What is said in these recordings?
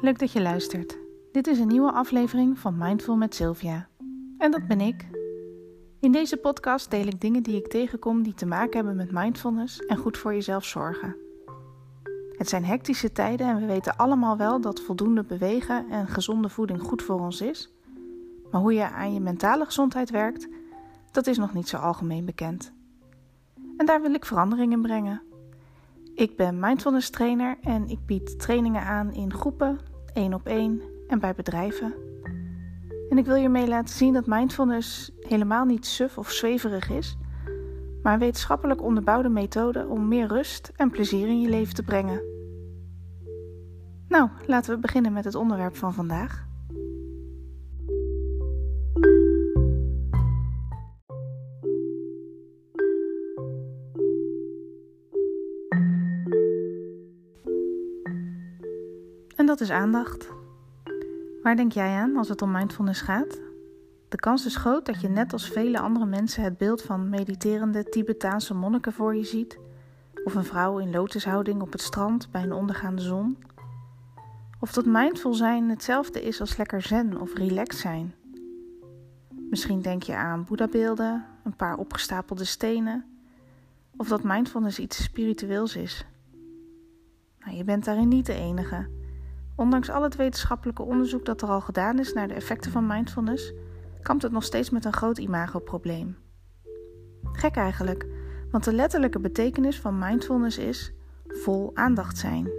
leuk dat je luistert. Dit is een nieuwe aflevering van Mindful met Sylvia. En dat ben ik. In deze podcast deel ik dingen die ik tegenkom die te maken hebben met mindfulness en goed voor jezelf zorgen. Het zijn hectische tijden en we weten allemaal wel dat voldoende bewegen en gezonde voeding goed voor ons is. Maar hoe je aan je mentale gezondheid werkt, dat is nog niet zo algemeen bekend. En daar wil ik verandering in brengen. Ik ben mindfulness trainer en ik bied trainingen aan in groepen, één op één en bij bedrijven. En ik wil je mee laten zien dat mindfulness helemaal niet suf of zweverig is, maar een wetenschappelijk onderbouwde methode om meer rust en plezier in je leven te brengen. Nou, laten we beginnen met het onderwerp van vandaag. Dat is aandacht. Waar denk jij aan als het om mindfulness gaat? De kans is groot dat je net als vele andere mensen het beeld van mediterende Tibetaanse monniken voor je ziet, of een vrouw in lotushouding op het strand bij een ondergaande zon. Of dat mindful zijn hetzelfde is als lekker zen of relaxed zijn. Misschien denk je aan Boeddha-beelden, een paar opgestapelde stenen, of dat mindfulness iets spiritueels is. Nou, je bent daarin niet de enige. Ondanks al het wetenschappelijke onderzoek dat er al gedaan is naar de effecten van mindfulness, kampt het nog steeds met een groot imagoprobleem. Gek eigenlijk, want de letterlijke betekenis van mindfulness is vol aandacht zijn.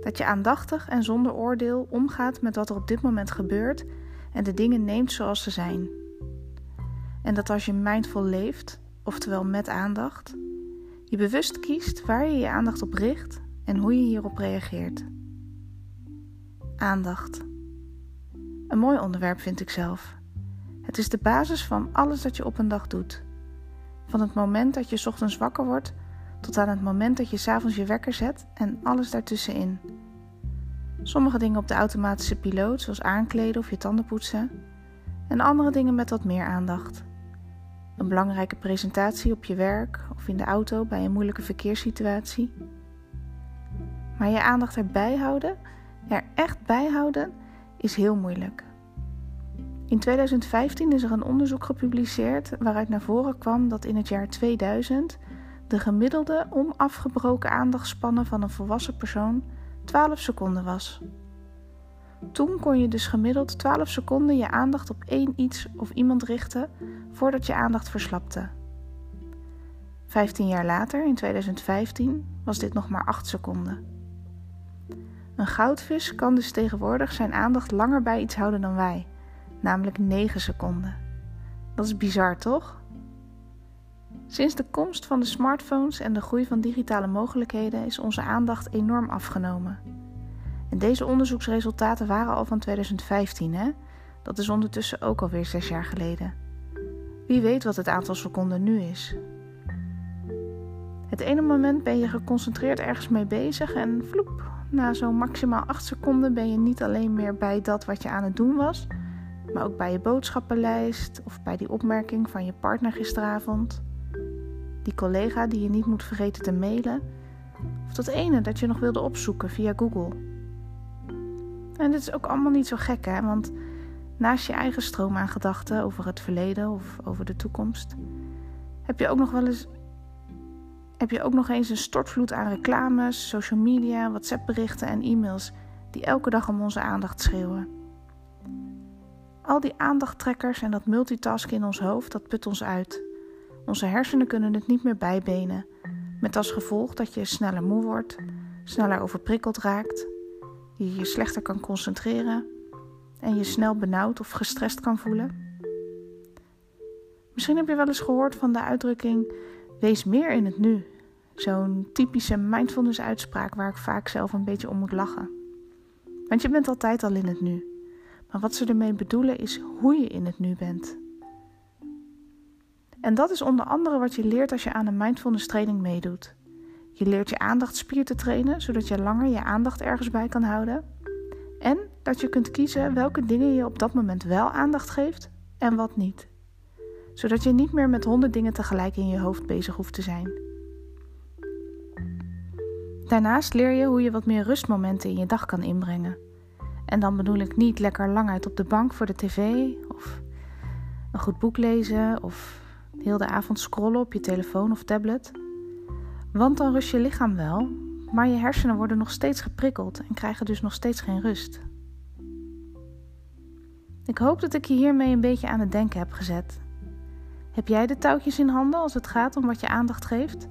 Dat je aandachtig en zonder oordeel omgaat met wat er op dit moment gebeurt en de dingen neemt zoals ze zijn. En dat als je mindful leeft, oftewel met aandacht, je bewust kiest waar je je aandacht op richt en hoe je hierop reageert. Aandacht. Een mooi onderwerp vind ik zelf. Het is de basis van alles dat je op een dag doet. Van het moment dat je ochtends wakker wordt tot aan het moment dat je s'avonds je wekker zet en alles daartussenin. Sommige dingen op de automatische piloot, zoals aankleden of je tanden poetsen, en andere dingen met wat meer aandacht. Een belangrijke presentatie op je werk of in de auto bij een moeilijke verkeerssituatie. Maar je aandacht erbij houden er echt bijhouden is heel moeilijk. In 2015 is er een onderzoek gepubliceerd waaruit naar voren kwam dat in het jaar 2000 de gemiddelde onafgebroken aandachtspannen van een volwassen persoon 12 seconden was. Toen kon je dus gemiddeld 12 seconden je aandacht op één iets of iemand richten voordat je aandacht verslapte. 15 jaar later, in 2015, was dit nog maar 8 seconden. Een goudvis kan dus tegenwoordig zijn aandacht langer bij iets houden dan wij, namelijk 9 seconden. Dat is bizar, toch? Sinds de komst van de smartphones en de groei van digitale mogelijkheden is onze aandacht enorm afgenomen. En deze onderzoeksresultaten waren al van 2015, hè? Dat is ondertussen ook alweer zes jaar geleden. Wie weet wat het aantal seconden nu is. Het ene moment ben je geconcentreerd ergens mee bezig en vloep, na zo'n maximaal 8 seconden ben je niet alleen meer bij dat wat je aan het doen was, maar ook bij je boodschappenlijst of bij die opmerking van je partner gisteravond, die collega die je niet moet vergeten te mailen, of dat ene dat je nog wilde opzoeken via Google. En dit is ook allemaal niet zo gek, hè? Want naast je eigen stroom aan gedachten over het verleden of over de toekomst, heb je ook nog wel eens heb je ook nog eens een stortvloed aan reclames, social media, WhatsApp-berichten en e-mails die elke dag om onze aandacht schreeuwen. Al die aandachttrekkers en dat multitasken in ons hoofd, dat put ons uit. Onze hersenen kunnen het niet meer bijbenen, met als gevolg dat je sneller moe wordt, sneller overprikkeld raakt, je je slechter kan concentreren en je snel benauwd of gestrest kan voelen. Misschien heb je wel eens gehoord van de uitdrukking Wees meer in het nu. Zo'n typische mindfulness uitspraak waar ik vaak zelf een beetje om moet lachen. Want je bent altijd al in het nu. Maar wat ze ermee bedoelen is hoe je in het nu bent. En dat is onder andere wat je leert als je aan een mindfulness training meedoet. Je leert je aandachtspier te trainen, zodat je langer je aandacht ergens bij kan houden. En dat je kunt kiezen welke dingen je op dat moment wel aandacht geeft en wat niet zodat je niet meer met honderd dingen tegelijk in je hoofd bezig hoeft te zijn. Daarnaast leer je hoe je wat meer rustmomenten in je dag kan inbrengen. En dan bedoel ik niet lekker lang uit op de bank voor de tv of een goed boek lezen of heel de avond scrollen op je telefoon of tablet. Want dan rust je lichaam wel, maar je hersenen worden nog steeds geprikkeld en krijgen dus nog steeds geen rust. Ik hoop dat ik je hiermee een beetje aan het denken heb gezet. Heb jij de touwtjes in handen als het gaat om wat je aandacht geeft?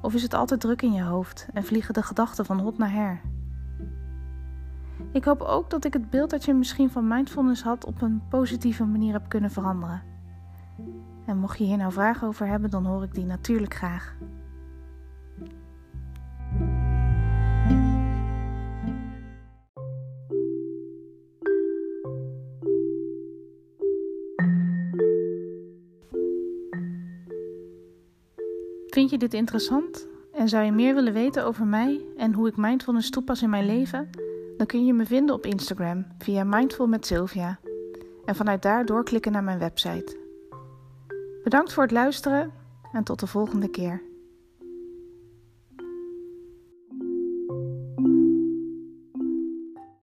Of is het altijd druk in je hoofd en vliegen de gedachten van hot naar her? Ik hoop ook dat ik het beeld dat je misschien van mindfulness had op een positieve manier heb kunnen veranderen. En mocht je hier nou vragen over hebben, dan hoor ik die natuurlijk graag. Vind je dit interessant en zou je meer willen weten over mij en hoe ik mindfulness toepas in mijn leven? Dan kun je me vinden op Instagram via Mindful met Sylvia en vanuit daar doorklikken naar mijn website. Bedankt voor het luisteren en tot de volgende keer.